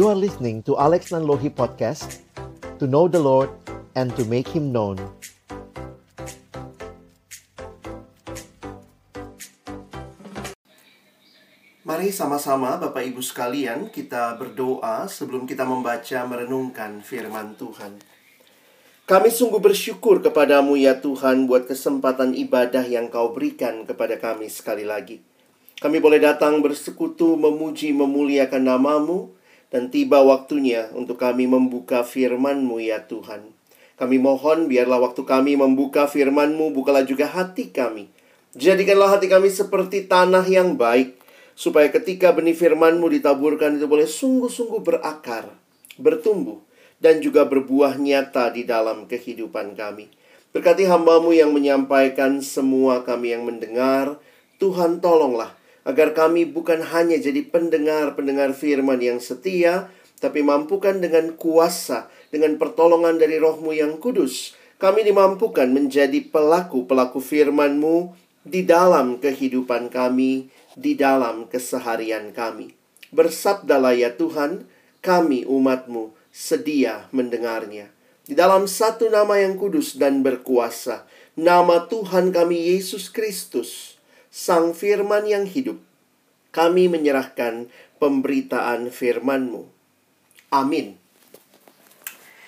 You are listening to Alex Nanlohi Podcast To know the Lord and to make Him known Mari sama-sama Bapak Ibu sekalian kita berdoa sebelum kita membaca merenungkan firman Tuhan. Kami sungguh bersyukur kepadamu ya Tuhan buat kesempatan ibadah yang kau berikan kepada kami sekali lagi. Kami boleh datang bersekutu memuji memuliakan namamu dan tiba waktunya untuk kami membuka firman-Mu ya Tuhan. Kami mohon biarlah waktu kami membuka firman-Mu bukalah juga hati kami. Jadikanlah hati kami seperti tanah yang baik supaya ketika benih firman-Mu ditaburkan itu boleh sungguh-sungguh berakar, bertumbuh, dan juga berbuah nyata di dalam kehidupan kami. Berkati hambamu yang menyampaikan semua kami yang mendengar, Tuhan tolonglah agar kami bukan hanya jadi pendengar-pendengar firman yang setia, tapi mampukan dengan kuasa, dengan pertolongan dari rohmu yang kudus, kami dimampukan menjadi pelaku-pelaku firman-Mu di dalam kehidupan kami, di dalam keseharian kami. Bersabdalah ya Tuhan, kami umatmu sedia mendengarnya. Di dalam satu nama yang kudus dan berkuasa, nama Tuhan kami Yesus Kristus, Sang Firman yang hidup, kami menyerahkan pemberitaan firman-Mu. Amin.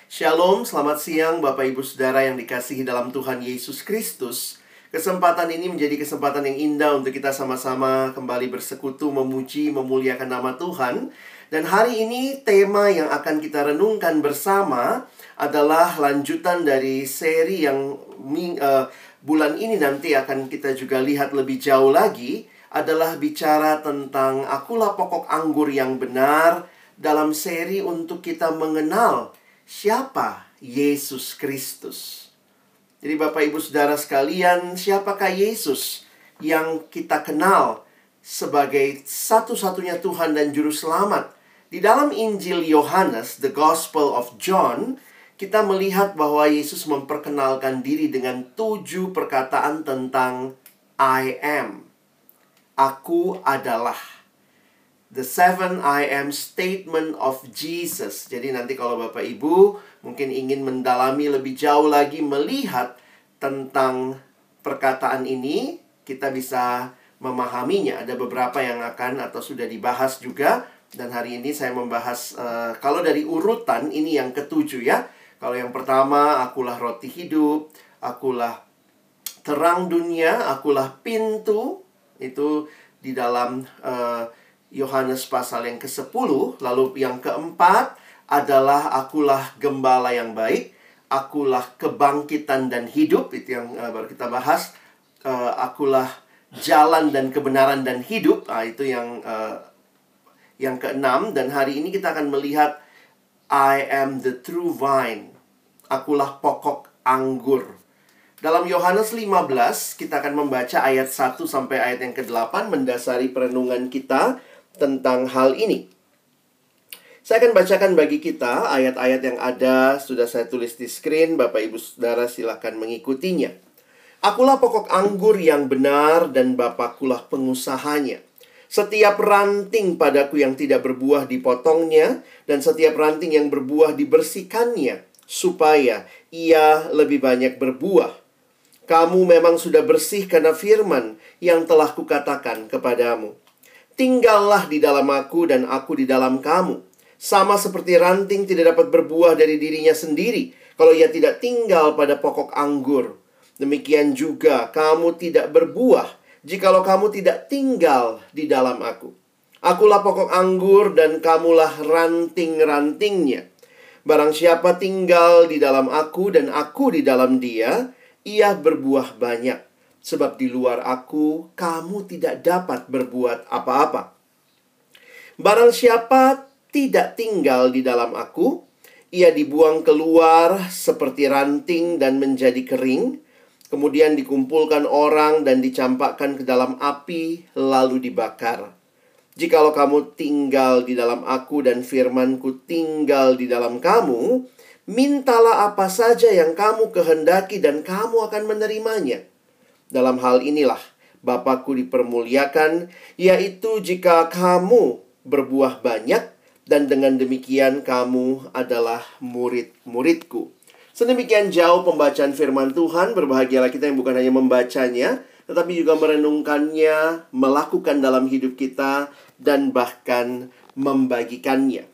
Shalom, selamat siang Bapak Ibu Saudara yang dikasihi dalam Tuhan Yesus Kristus. Kesempatan ini menjadi kesempatan yang indah untuk kita sama-sama kembali bersekutu, memuji, memuliakan nama Tuhan. Dan hari ini tema yang akan kita renungkan bersama adalah lanjutan dari seri yang uh, bulan ini nanti akan kita juga lihat lebih jauh lagi adalah bicara tentang akulah pokok anggur yang benar dalam seri untuk kita mengenal siapa Yesus Kristus. Jadi Bapak Ibu Saudara sekalian, siapakah Yesus yang kita kenal sebagai satu-satunya Tuhan dan Juru Selamat? Di dalam Injil Yohanes, The Gospel of John, kita melihat bahwa Yesus memperkenalkan diri dengan tujuh perkataan tentang I am. Aku adalah. The seven I am statement of Jesus. Jadi nanti kalau Bapak Ibu mungkin ingin mendalami lebih jauh lagi melihat tentang perkataan ini, kita bisa memahaminya. Ada beberapa yang akan atau sudah dibahas juga dan hari ini saya membahas uh, kalau dari urutan ini yang ketujuh ya. Kalau yang pertama, akulah roti hidup, akulah terang dunia, akulah pintu. Itu di dalam uh, Yohanes pasal yang ke-10. Lalu yang keempat, adalah akulah gembala yang baik, akulah kebangkitan dan hidup itu yang uh, baru kita bahas. Uh, akulah jalan dan kebenaran dan hidup. Nah, itu yang uh, yang keenam dan hari ini kita akan melihat I am the true vine. Akulah pokok anggur. Dalam Yohanes 15 kita akan membaca ayat 1 sampai ayat yang ke-8 mendasari perenungan kita tentang hal ini. Saya akan bacakan bagi kita ayat-ayat yang ada, sudah saya tulis di screen, Bapak Ibu Saudara silakan mengikutinya. Akulah pokok anggur yang benar dan Bapakkulah pengusahanya. Setiap ranting padaku yang tidak berbuah dipotongnya, dan setiap ranting yang berbuah dibersihkannya, supaya ia lebih banyak berbuah. Kamu memang sudah bersih karena firman yang telah kukatakan kepadamu. Tinggallah di dalam aku dan aku di dalam kamu sama seperti ranting tidak dapat berbuah dari dirinya sendiri kalau ia tidak tinggal pada pokok anggur. Demikian juga kamu tidak berbuah jikalau kamu tidak tinggal di dalam aku. Akulah pokok anggur dan kamulah ranting-rantingnya. Barang siapa tinggal di dalam aku dan aku di dalam dia, ia berbuah banyak. Sebab di luar aku, kamu tidak dapat berbuat apa-apa. Barang siapa tidak tinggal di dalam aku, ia dibuang keluar seperti ranting dan menjadi kering, kemudian dikumpulkan orang dan dicampakkan ke dalam api, lalu dibakar. Jikalau kamu tinggal di dalam aku dan firmanku tinggal di dalam kamu, mintalah apa saja yang kamu kehendaki dan kamu akan menerimanya. Dalam hal inilah Bapakku dipermuliakan, yaitu jika kamu berbuah banyak dan dengan demikian kamu adalah murid-muridku. Sedemikian jauh pembacaan firman Tuhan, berbahagialah kita yang bukan hanya membacanya, tetapi juga merenungkannya, melakukan dalam hidup kita, dan bahkan membagikannya.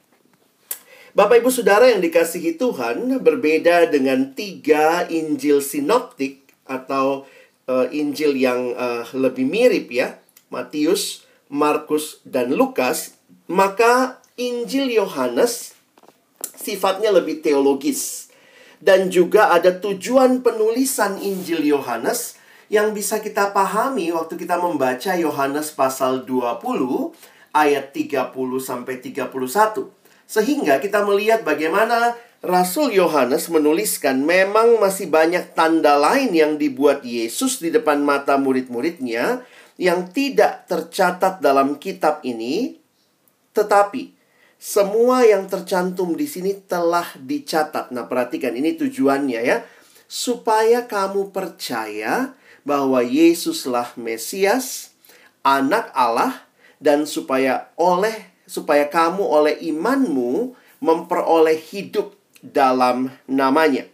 Bapak Ibu Saudara yang dikasihi Tuhan, berbeda dengan tiga Injil sinoptik atau uh, Injil yang uh, lebih mirip ya, Matius, Markus, dan Lukas, maka Injil Yohanes sifatnya lebih teologis. Dan juga ada tujuan penulisan Injil Yohanes yang bisa kita pahami waktu kita membaca Yohanes pasal 20 ayat 30 sampai 31. Sehingga kita melihat bagaimana Rasul Yohanes menuliskan memang masih banyak tanda lain yang dibuat Yesus di depan mata murid-muridnya yang tidak tercatat dalam kitab ini, tetapi semua yang tercantum di sini telah dicatat. Nah, perhatikan ini tujuannya ya. Supaya kamu percaya bahwa Yesuslah Mesias, anak Allah dan supaya oleh supaya kamu oleh imanmu memperoleh hidup dalam namanya.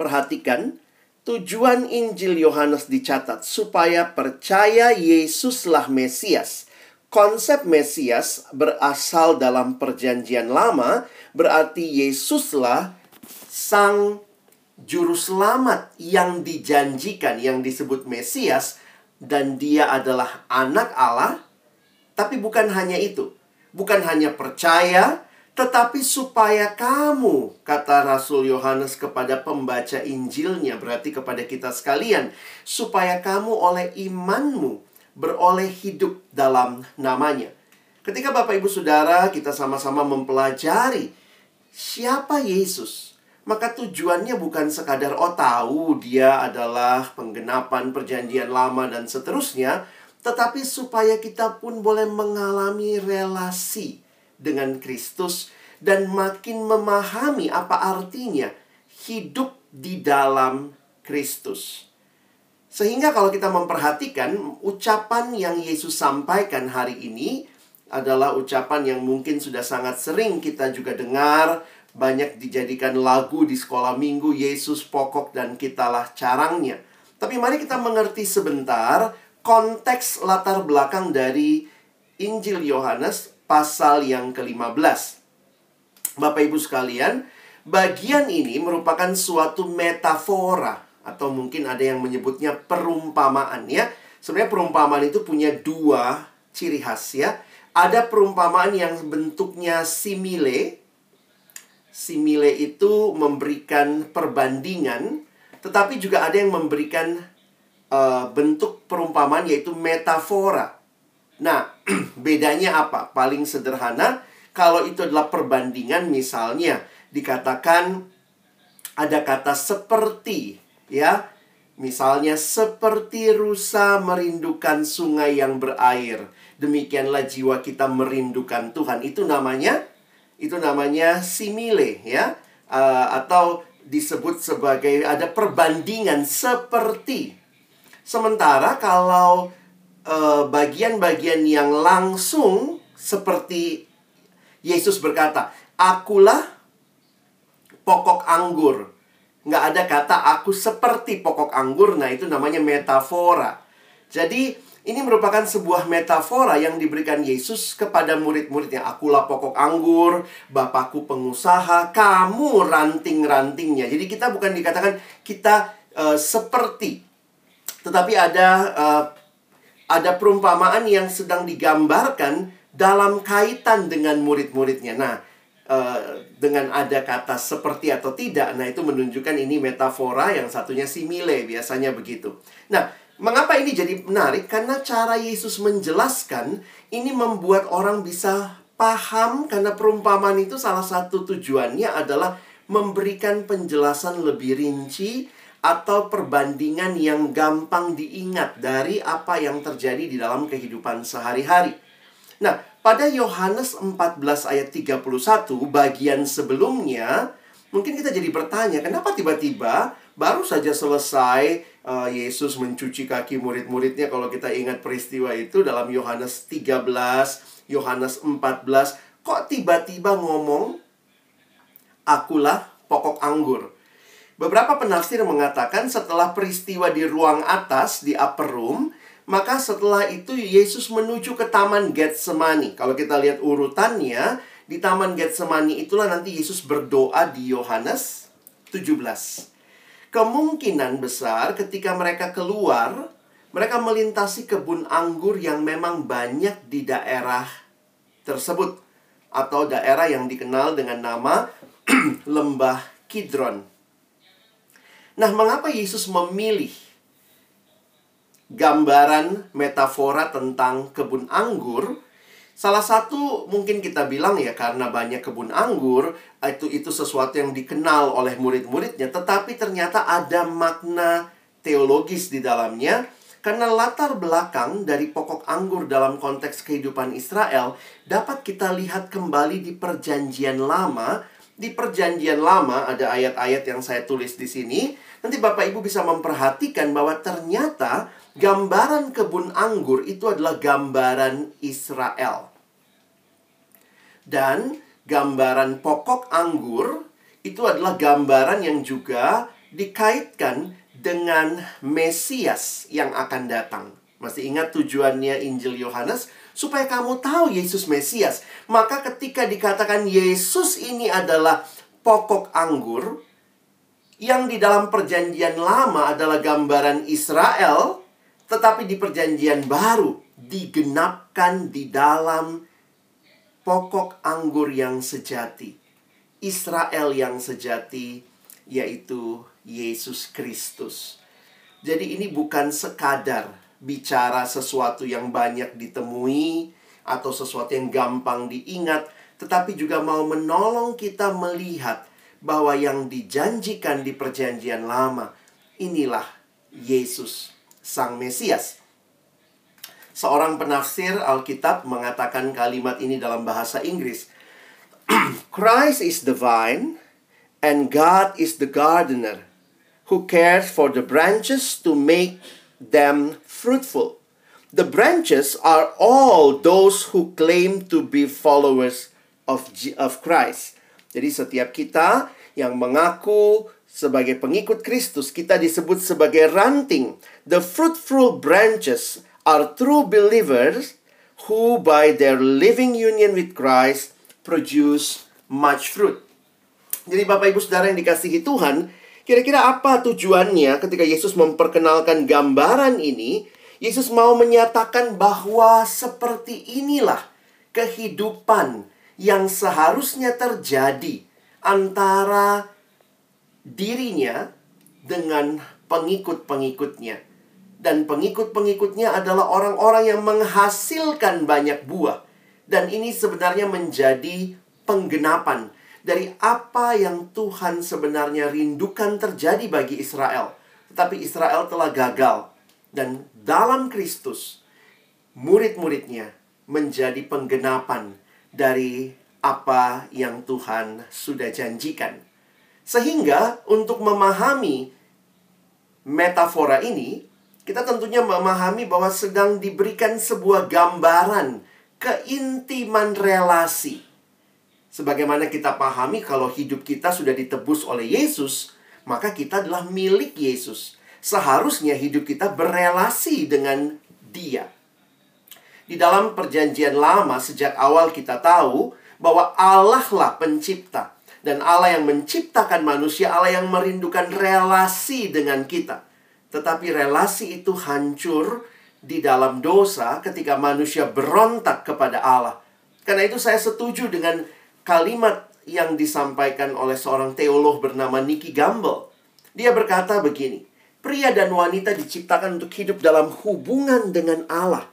Perhatikan, tujuan Injil Yohanes dicatat supaya percaya Yesuslah Mesias konsep Mesias berasal dalam Perjanjian Lama, berarti Yesuslah sang juru selamat yang dijanjikan yang disebut Mesias dan dia adalah anak Allah. Tapi bukan hanya itu. Bukan hanya percaya, tetapi supaya kamu, kata Rasul Yohanes kepada pembaca Injilnya, berarti kepada kita sekalian, supaya kamu oleh imanmu beroleh hidup dalam namanya. Ketika Bapak Ibu Saudara kita sama-sama mempelajari siapa Yesus, maka tujuannya bukan sekadar oh tahu dia adalah penggenapan perjanjian lama dan seterusnya, tetapi supaya kita pun boleh mengalami relasi dengan Kristus dan makin memahami apa artinya hidup di dalam Kristus. Sehingga kalau kita memperhatikan ucapan yang Yesus sampaikan hari ini adalah ucapan yang mungkin sudah sangat sering kita juga dengar, banyak dijadikan lagu di sekolah minggu Yesus pokok dan kitalah carangnya. Tapi mari kita mengerti sebentar konteks latar belakang dari Injil Yohanes pasal yang ke-15. Bapak Ibu sekalian, bagian ini merupakan suatu metafora atau mungkin ada yang menyebutnya perumpamaan ya. Sebenarnya perumpamaan itu punya dua ciri khas ya. Ada perumpamaan yang bentuknya simile. Simile itu memberikan perbandingan, tetapi juga ada yang memberikan uh, bentuk perumpamaan yaitu metafora. Nah, bedanya apa? Paling sederhana, kalau itu adalah perbandingan misalnya dikatakan ada kata seperti ya. Misalnya seperti rusa merindukan sungai yang berair, demikianlah jiwa kita merindukan Tuhan. Itu namanya itu namanya simile ya. Uh, atau disebut sebagai ada perbandingan seperti. Sementara kalau uh, bagian-bagian yang langsung seperti Yesus berkata, "Akulah pokok anggur nggak ada kata aku seperti pokok anggur. Nah, itu namanya metafora. Jadi, ini merupakan sebuah metafora yang diberikan Yesus kepada murid-muridnya. Akulah pokok anggur, Bapakku pengusaha, kamu ranting-rantingnya. Jadi kita bukan dikatakan kita uh, seperti. Tetapi ada uh, ada perumpamaan yang sedang digambarkan dalam kaitan dengan murid-muridnya. Nah, Uh, dengan ada kata seperti atau tidak. Nah, itu menunjukkan ini metafora, yang satunya simile, biasanya begitu. Nah, mengapa ini jadi menarik? Karena cara Yesus menjelaskan ini membuat orang bisa paham karena perumpamaan itu salah satu tujuannya adalah memberikan penjelasan lebih rinci atau perbandingan yang gampang diingat dari apa yang terjadi di dalam kehidupan sehari-hari. Nah, pada Yohanes 14 ayat 31 bagian sebelumnya mungkin kita jadi bertanya kenapa tiba-tiba baru saja selesai uh, Yesus mencuci kaki murid-muridnya kalau kita ingat peristiwa itu dalam Yohanes 13, Yohanes 14 kok tiba-tiba ngomong akulah pokok anggur. Beberapa penafsir mengatakan setelah peristiwa di ruang atas di upper room, maka setelah itu Yesus menuju ke taman Getsemani. Kalau kita lihat urutannya, di taman Getsemani itulah nanti Yesus berdoa di Yohanes 17. Kemungkinan besar ketika mereka keluar, mereka melintasi kebun anggur yang memang banyak di daerah tersebut atau daerah yang dikenal dengan nama lembah Kidron. Nah, mengapa Yesus memilih gambaran metafora tentang kebun anggur? Salah satu mungkin kita bilang ya karena banyak kebun anggur itu itu sesuatu yang dikenal oleh murid-muridnya, tetapi ternyata ada makna teologis di dalamnya karena latar belakang dari pokok anggur dalam konteks kehidupan Israel dapat kita lihat kembali di Perjanjian Lama di Perjanjian Lama ada ayat-ayat yang saya tulis di sini. Nanti Bapak Ibu bisa memperhatikan bahwa ternyata gambaran kebun anggur itu adalah gambaran Israel. Dan gambaran pokok anggur itu adalah gambaran yang juga dikaitkan dengan Mesias yang akan datang. Masih ingat tujuannya Injil Yohanes? supaya kamu tahu Yesus Mesias. Maka ketika dikatakan Yesus ini adalah pokok anggur yang di dalam perjanjian lama adalah gambaran Israel, tetapi di perjanjian baru digenapkan di dalam pokok anggur yang sejati. Israel yang sejati yaitu Yesus Kristus. Jadi ini bukan sekadar bicara sesuatu yang banyak ditemui atau sesuatu yang gampang diingat, tetapi juga mau menolong kita melihat bahwa yang dijanjikan di Perjanjian Lama inilah Yesus, Sang Mesias. Seorang penafsir Alkitab mengatakan kalimat ini dalam bahasa Inggris. Christ is the vine and God is the gardener who cares for the branches to make them fruitful. The branches are all those who claim to be followers of, of Christ. Jadi setiap kita yang mengaku sebagai pengikut Kristus, kita disebut sebagai ranting. The fruitful branches are true believers who by their living union with Christ produce much fruit. Jadi Bapak Ibu Saudara yang dikasihi Tuhan, Kira-kira apa tujuannya ketika Yesus memperkenalkan gambaran ini? Yesus mau menyatakan bahwa seperti inilah kehidupan yang seharusnya terjadi antara dirinya dengan pengikut-pengikutnya. Dan pengikut-pengikutnya adalah orang-orang yang menghasilkan banyak buah. Dan ini sebenarnya menjadi penggenapan dari apa yang Tuhan sebenarnya rindukan terjadi bagi Israel. Tetapi Israel telah gagal. Dan dalam Kristus, murid-muridnya menjadi penggenapan dari apa yang Tuhan sudah janjikan. Sehingga untuk memahami metafora ini, kita tentunya memahami bahwa sedang diberikan sebuah gambaran keintiman relasi Sebagaimana kita pahami kalau hidup kita sudah ditebus oleh Yesus, maka kita adalah milik Yesus. Seharusnya hidup kita berelasi dengan Dia. Di dalam perjanjian lama sejak awal kita tahu bahwa Allah lah pencipta dan Allah yang menciptakan manusia, Allah yang merindukan relasi dengan kita. Tetapi relasi itu hancur di dalam dosa ketika manusia berontak kepada Allah. Karena itu saya setuju dengan kalimat yang disampaikan oleh seorang teolog bernama Nicky Gamble. Dia berkata begini, pria dan wanita diciptakan untuk hidup dalam hubungan dengan Allah.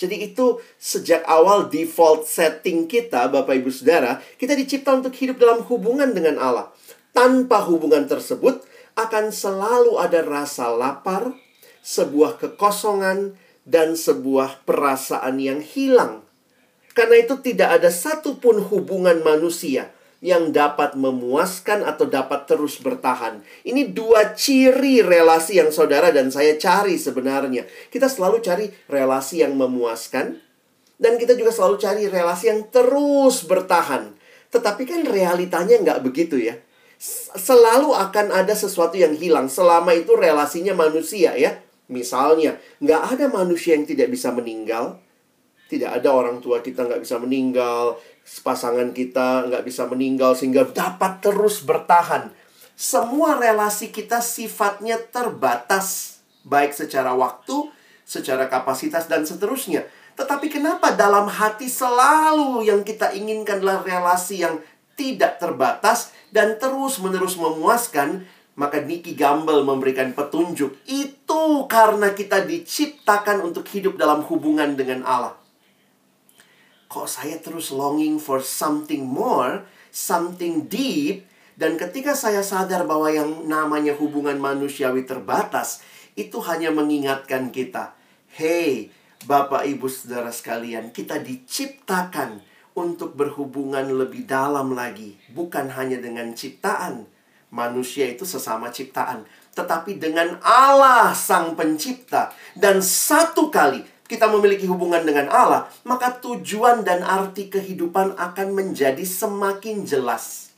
Jadi itu sejak awal default setting kita, Bapak Ibu Saudara, kita dicipta untuk hidup dalam hubungan dengan Allah. Tanpa hubungan tersebut akan selalu ada rasa lapar, sebuah kekosongan, dan sebuah perasaan yang hilang karena itu tidak ada satupun hubungan manusia yang dapat memuaskan atau dapat terus bertahan. Ini dua ciri relasi yang saudara dan saya cari sebenarnya. Kita selalu cari relasi yang memuaskan Dan kita juga selalu cari relasi yang terus bertahan. Tetapi kan realitanya nggak begitu ya. Selalu akan ada sesuatu yang hilang selama itu relasinya manusia ya. Misalnya, nggak ada manusia yang tidak bisa meninggal. Tidak ada orang tua kita nggak bisa meninggal. Pasangan kita nggak bisa meninggal sehingga dapat terus bertahan. Semua relasi kita sifatnya terbatas. Baik secara waktu, secara kapasitas, dan seterusnya. Tetapi kenapa dalam hati selalu yang kita inginkan adalah relasi yang tidak terbatas dan terus-menerus memuaskan, maka Nicky Gamble memberikan petunjuk. Itu karena kita diciptakan untuk hidup dalam hubungan dengan Allah. Kok saya terus longing for something more, something deep, dan ketika saya sadar bahwa yang namanya hubungan manusiawi terbatas, itu hanya mengingatkan kita, hey, Bapak, Ibu, Saudara sekalian, kita diciptakan untuk berhubungan lebih dalam lagi, bukan hanya dengan ciptaan. Manusia itu sesama ciptaan, tetapi dengan Allah Sang Pencipta. Dan satu kali kita memiliki hubungan dengan Allah, maka tujuan dan arti kehidupan akan menjadi semakin jelas.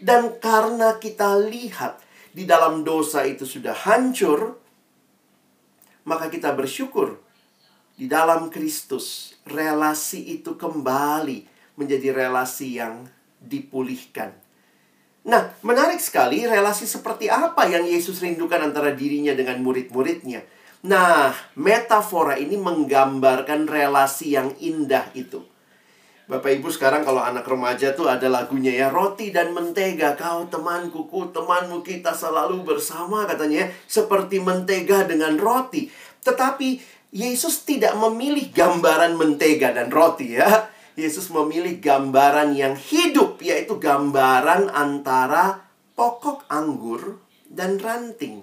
Dan karena kita lihat di dalam dosa itu sudah hancur, maka kita bersyukur di dalam Kristus, relasi itu kembali menjadi relasi yang dipulihkan. Nah, menarik sekali relasi seperti apa yang Yesus rindukan antara dirinya dengan murid-muridnya. Nah, metafora ini menggambarkan relasi yang indah itu. Bapak Ibu sekarang kalau anak remaja tuh ada lagunya ya Roti dan mentega kau temanku ku temanmu kita selalu bersama katanya Seperti mentega dengan roti Tetapi Yesus tidak memilih gambaran mentega dan roti ya. Yesus memilih gambaran yang hidup yaitu gambaran antara pokok anggur dan ranting.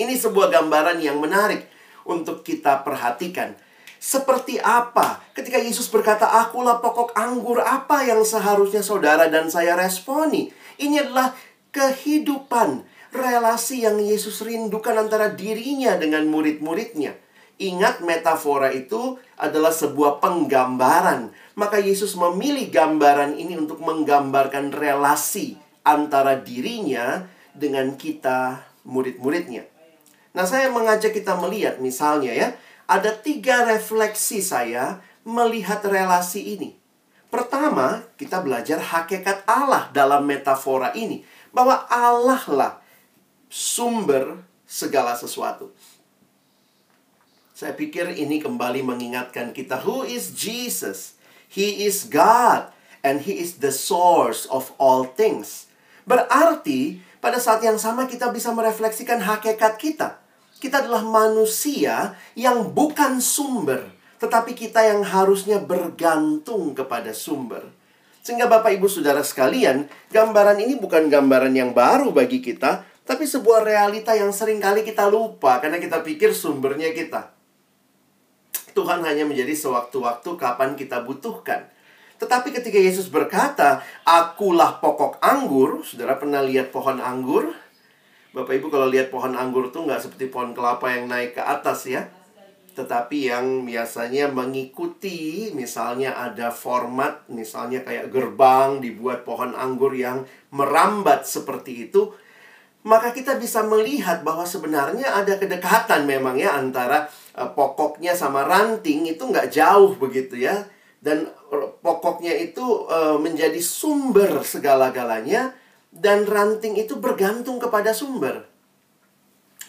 Ini sebuah gambaran yang menarik untuk kita perhatikan. Seperti apa ketika Yesus berkata, "Akulah pokok anggur," apa yang seharusnya saudara dan saya responi? Ini adalah kehidupan, relasi yang Yesus rindukan antara dirinya dengan murid-muridnya. Ingat metafora itu adalah sebuah penggambaran. Maka Yesus memilih gambaran ini untuk menggambarkan relasi antara dirinya dengan kita murid-muridnya. Nah, saya mengajak kita melihat misalnya ya, ada tiga refleksi saya melihat relasi ini. Pertama, kita belajar hakikat Allah dalam metafora ini. Bahwa Allah lah sumber segala sesuatu. Saya pikir ini kembali mengingatkan kita who is Jesus? He is God and he is the source of all things. Berarti pada saat yang sama kita bisa merefleksikan hakikat kita. Kita adalah manusia yang bukan sumber, tetapi kita yang harusnya bergantung kepada sumber. Sehingga Bapak Ibu Saudara sekalian, gambaran ini bukan gambaran yang baru bagi kita, tapi sebuah realita yang sering kali kita lupa karena kita pikir sumbernya kita. Tuhan hanya menjadi sewaktu-waktu kapan kita butuhkan. Tetapi ketika Yesus berkata, Akulah pokok anggur, saudara pernah lihat pohon anggur? Bapak Ibu kalau lihat pohon anggur tuh nggak seperti pohon kelapa yang naik ke atas ya. Tetapi yang biasanya mengikuti, misalnya ada format, misalnya kayak gerbang dibuat pohon anggur yang merambat seperti itu, maka kita bisa melihat bahwa sebenarnya ada kedekatan memang ya antara uh, pokoknya sama ranting itu nggak jauh begitu ya dan pokoknya itu uh, menjadi sumber segala-galanya dan ranting itu bergantung kepada sumber.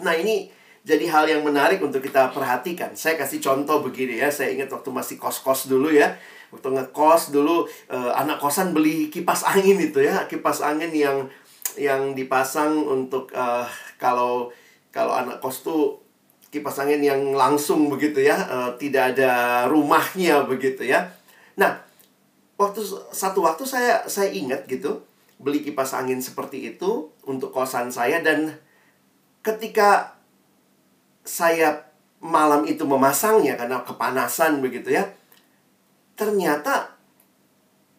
Nah ini jadi hal yang menarik untuk kita perhatikan. Saya kasih contoh begini ya. Saya ingat waktu masih kos-kos dulu ya. Waktu ngekos dulu uh, anak kosan beli kipas angin itu ya, kipas angin yang yang dipasang untuk uh, kalau kalau anak kos tuh kipas angin yang langsung begitu ya, uh, tidak ada rumahnya begitu ya. Nah, waktu satu waktu saya saya ingat gitu beli kipas angin seperti itu untuk kosan saya dan ketika saya malam itu memasangnya karena kepanasan begitu ya. Ternyata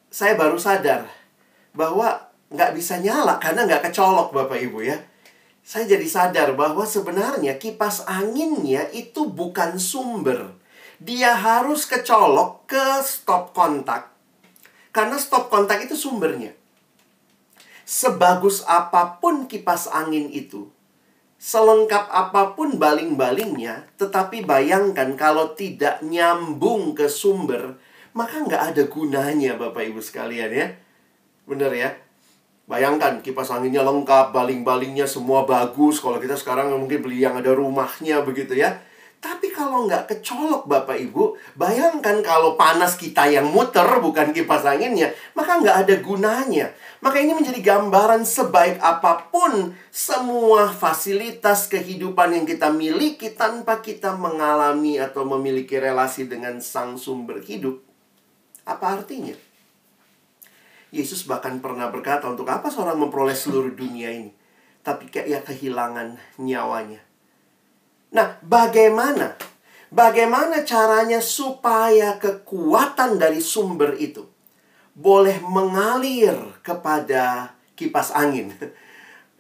saya baru sadar bahwa nggak bisa nyala karena nggak kecolok Bapak Ibu ya saya jadi sadar bahwa sebenarnya kipas anginnya itu bukan sumber. dia harus kecolok ke stop kontak. Karena stop kontak itu sumbernya. Sebagus apa pun kipas angin itu, selengkap apa pun baling-balingnya, tetapi bayangkan kalau tidak nyambung ke sumber, maka nggak ada gunanya Bapak Ibu sekalian ya. Bener ya? Bayangkan kipas anginnya lengkap, baling-balingnya semua bagus. Kalau kita sekarang mungkin beli yang ada rumahnya begitu ya. Tapi kalau nggak kecolok Bapak Ibu, bayangkan kalau panas kita yang muter bukan kipas anginnya, maka nggak ada gunanya. Maka ini menjadi gambaran sebaik apa pun semua fasilitas kehidupan yang kita miliki tanpa kita mengalami atau memiliki relasi dengan sang sumber hidup. Apa artinya? Yesus bahkan pernah berkata, untuk apa seorang memperoleh seluruh dunia ini? Tapi kayak ya kehilangan nyawanya. Nah, bagaimana? Bagaimana caranya supaya kekuatan dari sumber itu boleh mengalir kepada kipas angin?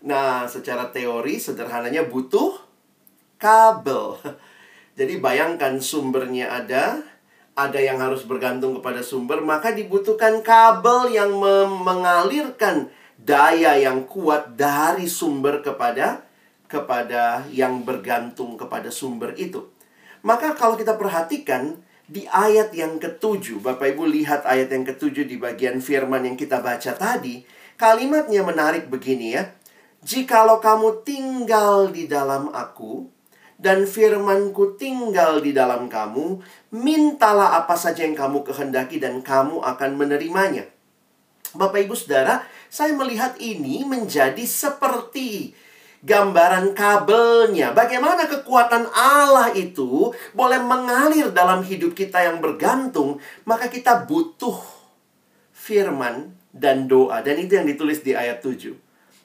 Nah, secara teori sederhananya butuh kabel. Jadi bayangkan sumbernya ada, ada yang harus bergantung kepada sumber, maka dibutuhkan kabel yang mengalirkan daya yang kuat dari sumber kepada kepada yang bergantung kepada sumber itu. Maka kalau kita perhatikan di ayat yang ketujuh, Bapak Ibu lihat ayat yang ketujuh di bagian firman yang kita baca tadi, kalimatnya menarik begini ya. Jikalau kamu tinggal di dalam aku, dan firmanku tinggal di dalam kamu, mintalah apa saja yang kamu kehendaki dan kamu akan menerimanya. Bapak Ibu Saudara, saya melihat ini menjadi seperti gambaran kabelnya. Bagaimana kekuatan Allah itu boleh mengalir dalam hidup kita yang bergantung, maka kita butuh firman dan doa. Dan itu yang ditulis di ayat 7.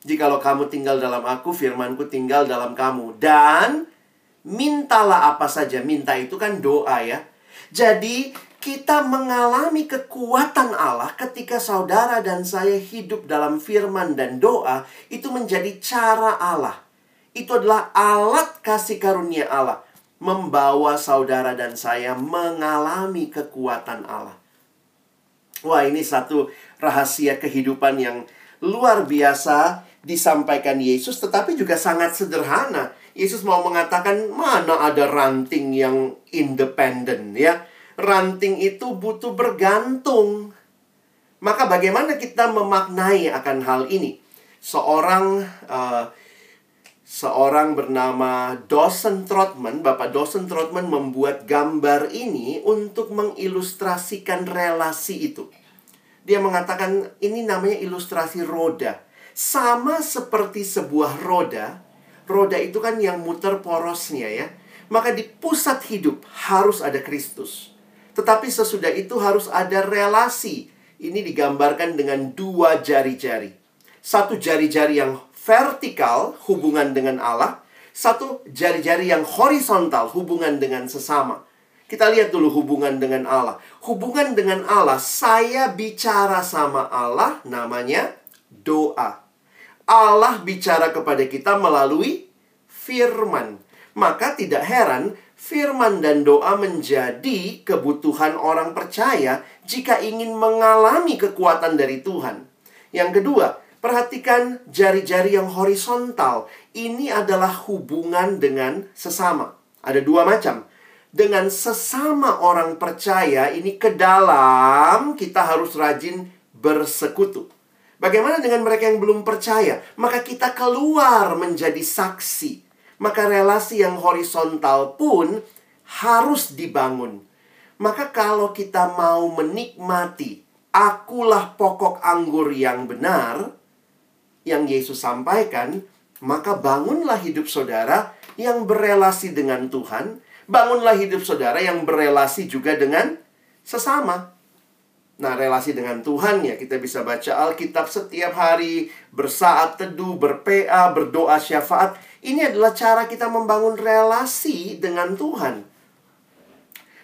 Jikalau kamu tinggal dalam aku, firmanku tinggal dalam kamu. Dan mintalah apa saja. Minta itu kan doa ya. Jadi kita mengalami kekuatan Allah ketika saudara dan saya hidup dalam firman dan doa, itu menjadi cara Allah. Itu adalah alat kasih karunia Allah membawa saudara dan saya mengalami kekuatan Allah. Wah, ini satu rahasia kehidupan yang luar biasa disampaikan Yesus, tetapi juga sangat sederhana. Yesus mau mengatakan, "Mana ada ranting yang independen, ya?" Ranting itu butuh bergantung. Maka bagaimana kita memaknai akan hal ini? Seorang uh, seorang bernama Dawson Trotman, Bapak Dawson Trotman membuat gambar ini untuk mengilustrasikan relasi itu. Dia mengatakan ini namanya ilustrasi roda. Sama seperti sebuah roda, roda itu kan yang muter porosnya ya. Maka di pusat hidup harus ada Kristus. Tetapi sesudah itu harus ada relasi. Ini digambarkan dengan dua jari-jari. Satu jari-jari yang vertikal, hubungan dengan Allah. Satu jari-jari yang horizontal, hubungan dengan sesama. Kita lihat dulu hubungan dengan Allah. Hubungan dengan Allah, saya bicara sama Allah, namanya doa. Allah bicara kepada kita melalui firman. Maka tidak heran firman dan doa menjadi kebutuhan orang percaya jika ingin mengalami kekuatan dari Tuhan. Yang kedua, perhatikan jari-jari yang horizontal. Ini adalah hubungan dengan sesama. Ada dua macam. Dengan sesama orang percaya, ini ke dalam kita harus rajin bersekutu. Bagaimana dengan mereka yang belum percaya? Maka kita keluar menjadi saksi maka relasi yang horizontal pun harus dibangun. Maka kalau kita mau menikmati akulah pokok anggur yang benar yang Yesus sampaikan, maka bangunlah hidup saudara yang berelasi dengan Tuhan, bangunlah hidup saudara yang berelasi juga dengan sesama. Nah, relasi dengan Tuhan ya, kita bisa baca Alkitab setiap hari, bersaat teduh, berPA, berdoa syafaat. Ini adalah cara kita membangun relasi dengan Tuhan.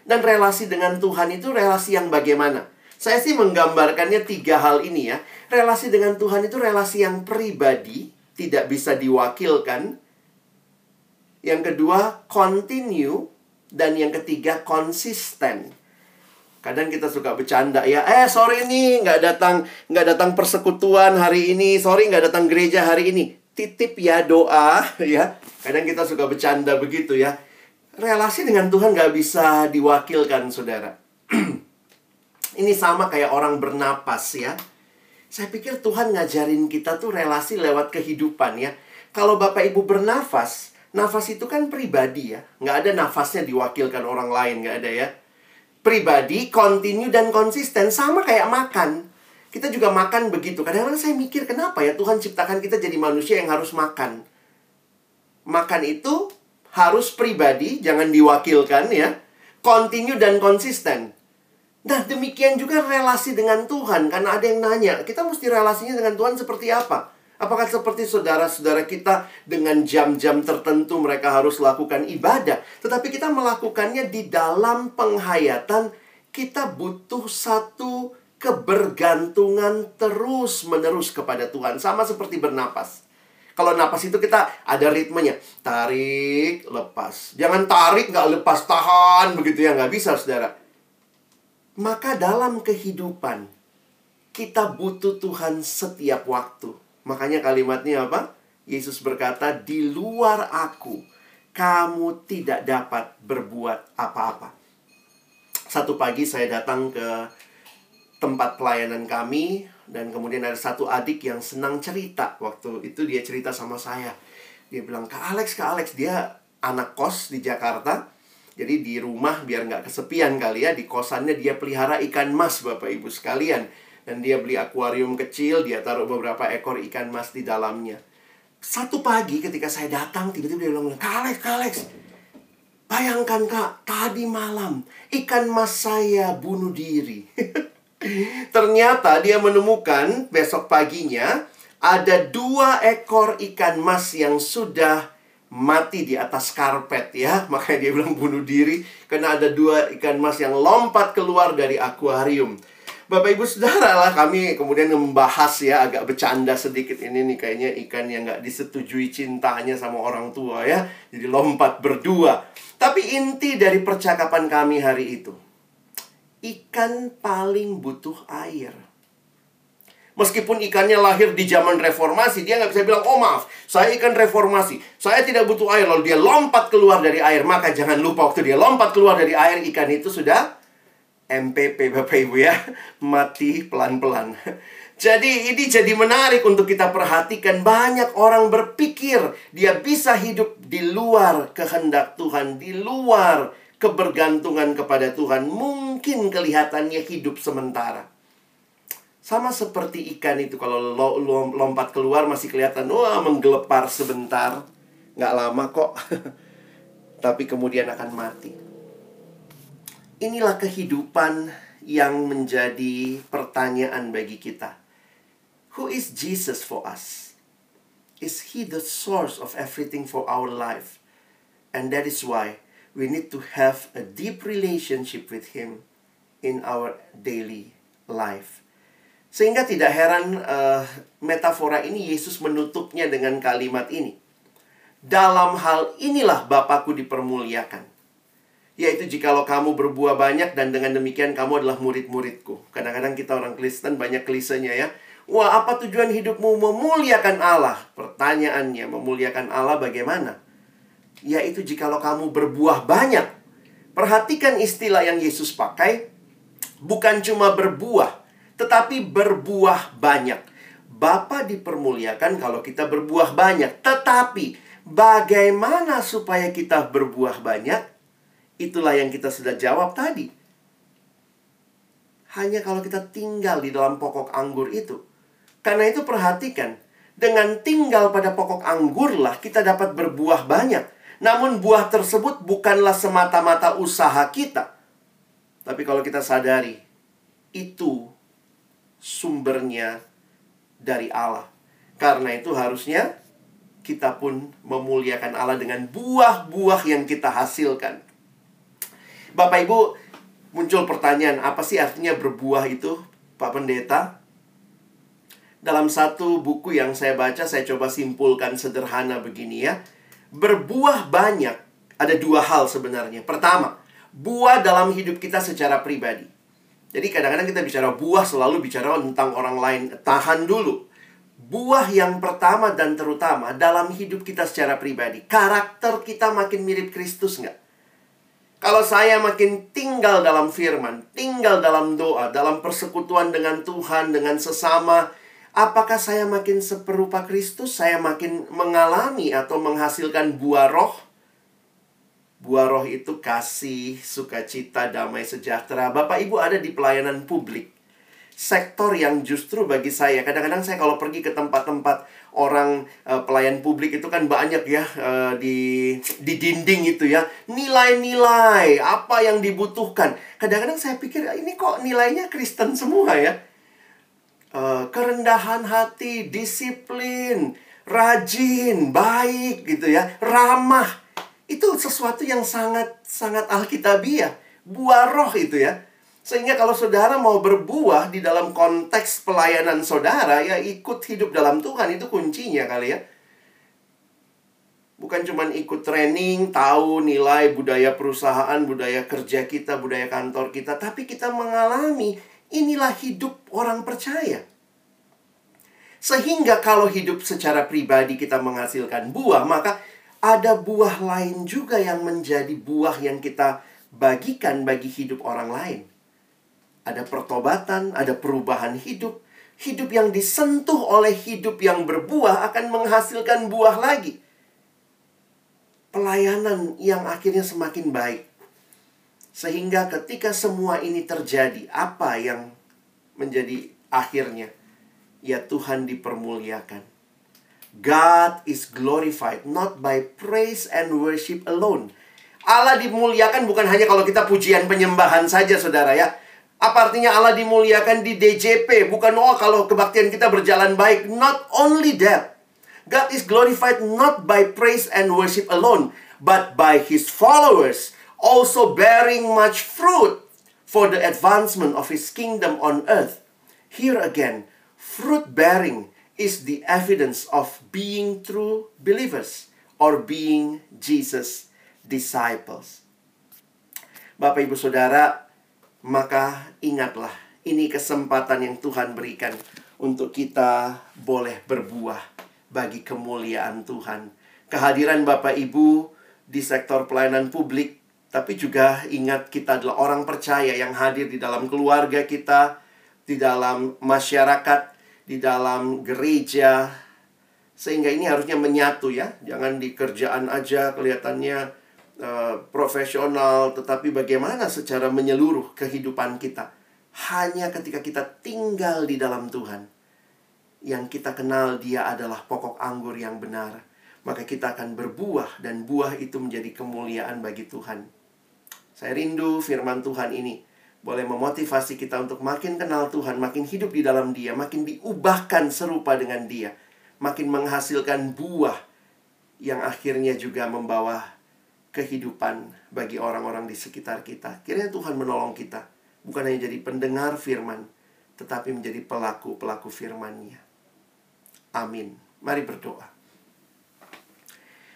Dan relasi dengan Tuhan itu relasi yang bagaimana? Saya sih menggambarkannya tiga hal ini ya. Relasi dengan Tuhan itu relasi yang pribadi, tidak bisa diwakilkan. Yang kedua, continue. Dan yang ketiga, konsisten. Kadang kita suka bercanda ya, eh sorry nih nggak datang nggak datang persekutuan hari ini, sorry nggak datang gereja hari ini. Titip ya doa ya. Kadang kita suka bercanda begitu ya. Relasi dengan Tuhan nggak bisa diwakilkan saudara. ini sama kayak orang bernapas ya. Saya pikir Tuhan ngajarin kita tuh relasi lewat kehidupan ya. Kalau Bapak Ibu bernafas, nafas itu kan pribadi ya. Nggak ada nafasnya diwakilkan orang lain, nggak ada ya pribadi, kontinu dan konsisten sama kayak makan. Kita juga makan begitu. Kadang-kadang saya mikir kenapa ya Tuhan ciptakan kita jadi manusia yang harus makan. Makan itu harus pribadi, jangan diwakilkan ya. Kontinu dan konsisten. Nah, demikian juga relasi dengan Tuhan. Karena ada yang nanya, kita mesti relasinya dengan Tuhan seperti apa? Apakah seperti saudara-saudara kita dengan jam-jam tertentu mereka harus lakukan ibadah, tetapi kita melakukannya di dalam penghayatan kita butuh satu kebergantungan terus-menerus kepada Tuhan, sama seperti bernapas. Kalau napas itu kita ada ritmenya, tarik, lepas. Jangan tarik, nggak lepas, tahan, begitu ya, nggak bisa, saudara. Maka dalam kehidupan, kita butuh Tuhan setiap waktu. Makanya kalimatnya apa? Yesus berkata, "Di luar aku, kamu tidak dapat berbuat apa-apa." Satu pagi saya datang ke tempat pelayanan kami dan kemudian ada satu adik yang senang cerita. Waktu itu dia cerita sama saya. Dia bilang, "Kak Alex, Kak Alex, dia anak kos di Jakarta." Jadi di rumah biar nggak kesepian kali ya, di kosannya dia pelihara ikan mas Bapak Ibu sekalian dan dia beli akuarium kecil, dia taruh beberapa ekor ikan mas di dalamnya. Satu pagi ketika saya datang, tiba-tiba dia bilang, Kak Alex, bayangkan Kak, tadi malam ikan mas saya bunuh diri. Ternyata dia menemukan besok paginya ada dua ekor ikan mas yang sudah mati di atas karpet ya. Makanya dia bilang bunuh diri karena ada dua ikan mas yang lompat keluar dari akuarium. Bapak Ibu Saudara lah kami kemudian membahas ya agak bercanda sedikit ini nih kayaknya ikan yang nggak disetujui cintanya sama orang tua ya. Jadi lompat berdua. Tapi inti dari percakapan kami hari itu. Ikan paling butuh air. Meskipun ikannya lahir di zaman reformasi, dia nggak bisa bilang, oh maaf, saya ikan reformasi. Saya tidak butuh air, lalu dia lompat keluar dari air. Maka jangan lupa waktu dia lompat keluar dari air, ikan itu sudah MPP Bapak Ibu ya. Mati pelan-pelan. Jadi ini jadi menarik untuk kita perhatikan. Banyak orang berpikir Dia bisa hidup di luar kehendak Tuhan Di luar kebergantungan kepada Tuhan. Mungkin kelihatannya hidup sementara. Sama seperti ikan itu Kalau lompat keluar masih kelihatan Wah menggelepar sebentar. Nggak lama kok. Tapi kemudian akan mati Inilah kehidupan yang menjadi pertanyaan bagi kita. Who is Jesus for us? Is he the source of everything for our life? And that is why we need to have a deep relationship with him in our daily life. Sehingga tidak heran uh, metafora ini Yesus menutupnya dengan kalimat ini. Dalam hal inilah Bapakku dipermuliakan yaitu jikalau kamu berbuah banyak dan dengan demikian kamu adalah murid-muridku. Kadang-kadang kita orang Kristen banyak klisenya ya. Wah, apa tujuan hidupmu memuliakan Allah? Pertanyaannya, memuliakan Allah bagaimana? Yaitu jikalau kamu berbuah banyak. Perhatikan istilah yang Yesus pakai. Bukan cuma berbuah, tetapi berbuah banyak. Bapa dipermuliakan kalau kita berbuah banyak. Tetapi, bagaimana supaya kita berbuah banyak? Itulah yang kita sudah jawab tadi. Hanya kalau kita tinggal di dalam pokok anggur itu. Karena itu perhatikan, dengan tinggal pada pokok anggurlah kita dapat berbuah banyak. Namun buah tersebut bukanlah semata-mata usaha kita. Tapi kalau kita sadari, itu sumbernya dari Allah. Karena itu harusnya kita pun memuliakan Allah dengan buah-buah yang kita hasilkan. Bapak Ibu, muncul pertanyaan, apa sih artinya berbuah itu, Pak Pendeta? Dalam satu buku yang saya baca, saya coba simpulkan sederhana begini ya. Berbuah banyak ada dua hal sebenarnya. Pertama, buah dalam hidup kita secara pribadi. Jadi kadang-kadang kita bicara buah selalu bicara tentang orang lain. Tahan dulu. Buah yang pertama dan terutama dalam hidup kita secara pribadi. Karakter kita makin mirip Kristus nggak? Kalau saya makin tinggal dalam firman, tinggal dalam doa, dalam persekutuan dengan Tuhan, dengan sesama, apakah saya makin seperupa Kristus? Saya makin mengalami atau menghasilkan buah roh? Buah roh itu kasih, sukacita, damai sejahtera. Bapak Ibu ada di pelayanan publik sektor yang justru bagi saya kadang-kadang saya kalau pergi ke tempat-tempat orang uh, pelayan publik itu kan banyak ya uh, di di dinding itu ya. Nilai-nilai apa yang dibutuhkan. Kadang-kadang saya pikir ini kok nilainya Kristen semua ya? Uh, kerendahan hati disiplin rajin baik gitu ya ramah. Itu sesuatu yang sangat sangat alkitabiah buah roh itu ya sehingga kalau saudara mau berbuah di dalam konteks pelayanan saudara, ya ikut hidup dalam Tuhan itu kuncinya kali ya. Bukan cuma ikut training, tahu nilai budaya perusahaan, budaya kerja kita, budaya kantor kita, tapi kita mengalami inilah hidup orang percaya. Sehingga kalau hidup secara pribadi kita menghasilkan buah, maka ada buah lain juga yang menjadi buah yang kita bagikan bagi hidup orang lain ada pertobatan, ada perubahan hidup. Hidup yang disentuh oleh hidup yang berbuah akan menghasilkan buah lagi. Pelayanan yang akhirnya semakin baik. Sehingga ketika semua ini terjadi, apa yang menjadi akhirnya? Ya Tuhan dipermuliakan. God is glorified not by praise and worship alone. Allah dimuliakan bukan hanya kalau kita pujian penyembahan saja saudara ya apa artinya Allah dimuliakan di DJP? Bukan, oh kalau kebaktian kita berjalan baik. Not only that. God is glorified not by praise and worship alone, but by His followers also bearing much fruit for the advancement of His kingdom on earth. Here again, fruit bearing is the evidence of being true believers or being Jesus disciples. Bapak Ibu Saudara, maka ingatlah, ini kesempatan yang Tuhan berikan untuk kita boleh berbuah bagi kemuliaan Tuhan. Kehadiran Bapak Ibu di sektor pelayanan publik, tapi juga ingat kita adalah orang percaya yang hadir di dalam keluarga kita, di dalam masyarakat, di dalam gereja, sehingga ini harusnya menyatu ya. Jangan di kerjaan aja kelihatannya Eh, profesional, tetapi bagaimana secara menyeluruh kehidupan kita. Hanya ketika kita tinggal di dalam Tuhan, yang kita kenal Dia adalah pokok anggur yang benar, maka kita akan berbuah, dan buah itu menjadi kemuliaan bagi Tuhan. Saya rindu firman Tuhan ini boleh memotivasi kita untuk makin kenal Tuhan, makin hidup di dalam Dia, makin diubahkan serupa dengan Dia, makin menghasilkan buah yang akhirnya juga membawa kehidupan bagi orang-orang di sekitar kita. Kiranya Tuhan menolong kita, bukan hanya jadi pendengar firman, tetapi menjadi pelaku-pelaku firman-Nya. Amin. Mari berdoa.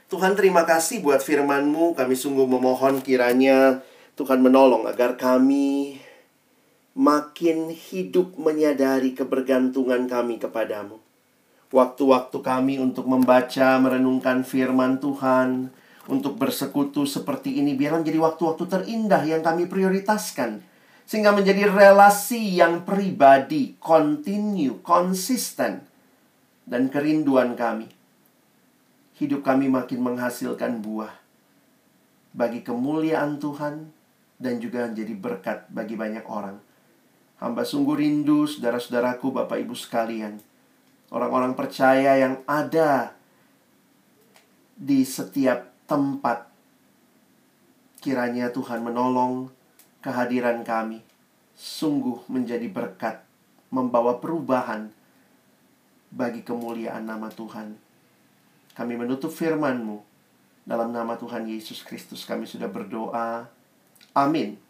Tuhan terima kasih buat firman-Mu. Kami sungguh memohon kiranya Tuhan menolong agar kami makin hidup menyadari kebergantungan kami kepadamu. Waktu-waktu kami untuk membaca, merenungkan firman Tuhan, untuk bersekutu seperti ini biarlah menjadi waktu-waktu terindah yang kami prioritaskan sehingga menjadi relasi yang pribadi, continue, konsisten dan kerinduan kami. Hidup kami makin menghasilkan buah bagi kemuliaan Tuhan dan juga menjadi berkat bagi banyak orang. Hamba sungguh rindu saudara-saudaraku, Bapak Ibu sekalian, orang-orang percaya yang ada di setiap tempat. Kiranya Tuhan menolong kehadiran kami sungguh menjadi berkat, membawa perubahan bagi kemuliaan nama Tuhan. Kami menutup firman-Mu dalam nama Tuhan Yesus Kristus kami sudah berdoa. Amin.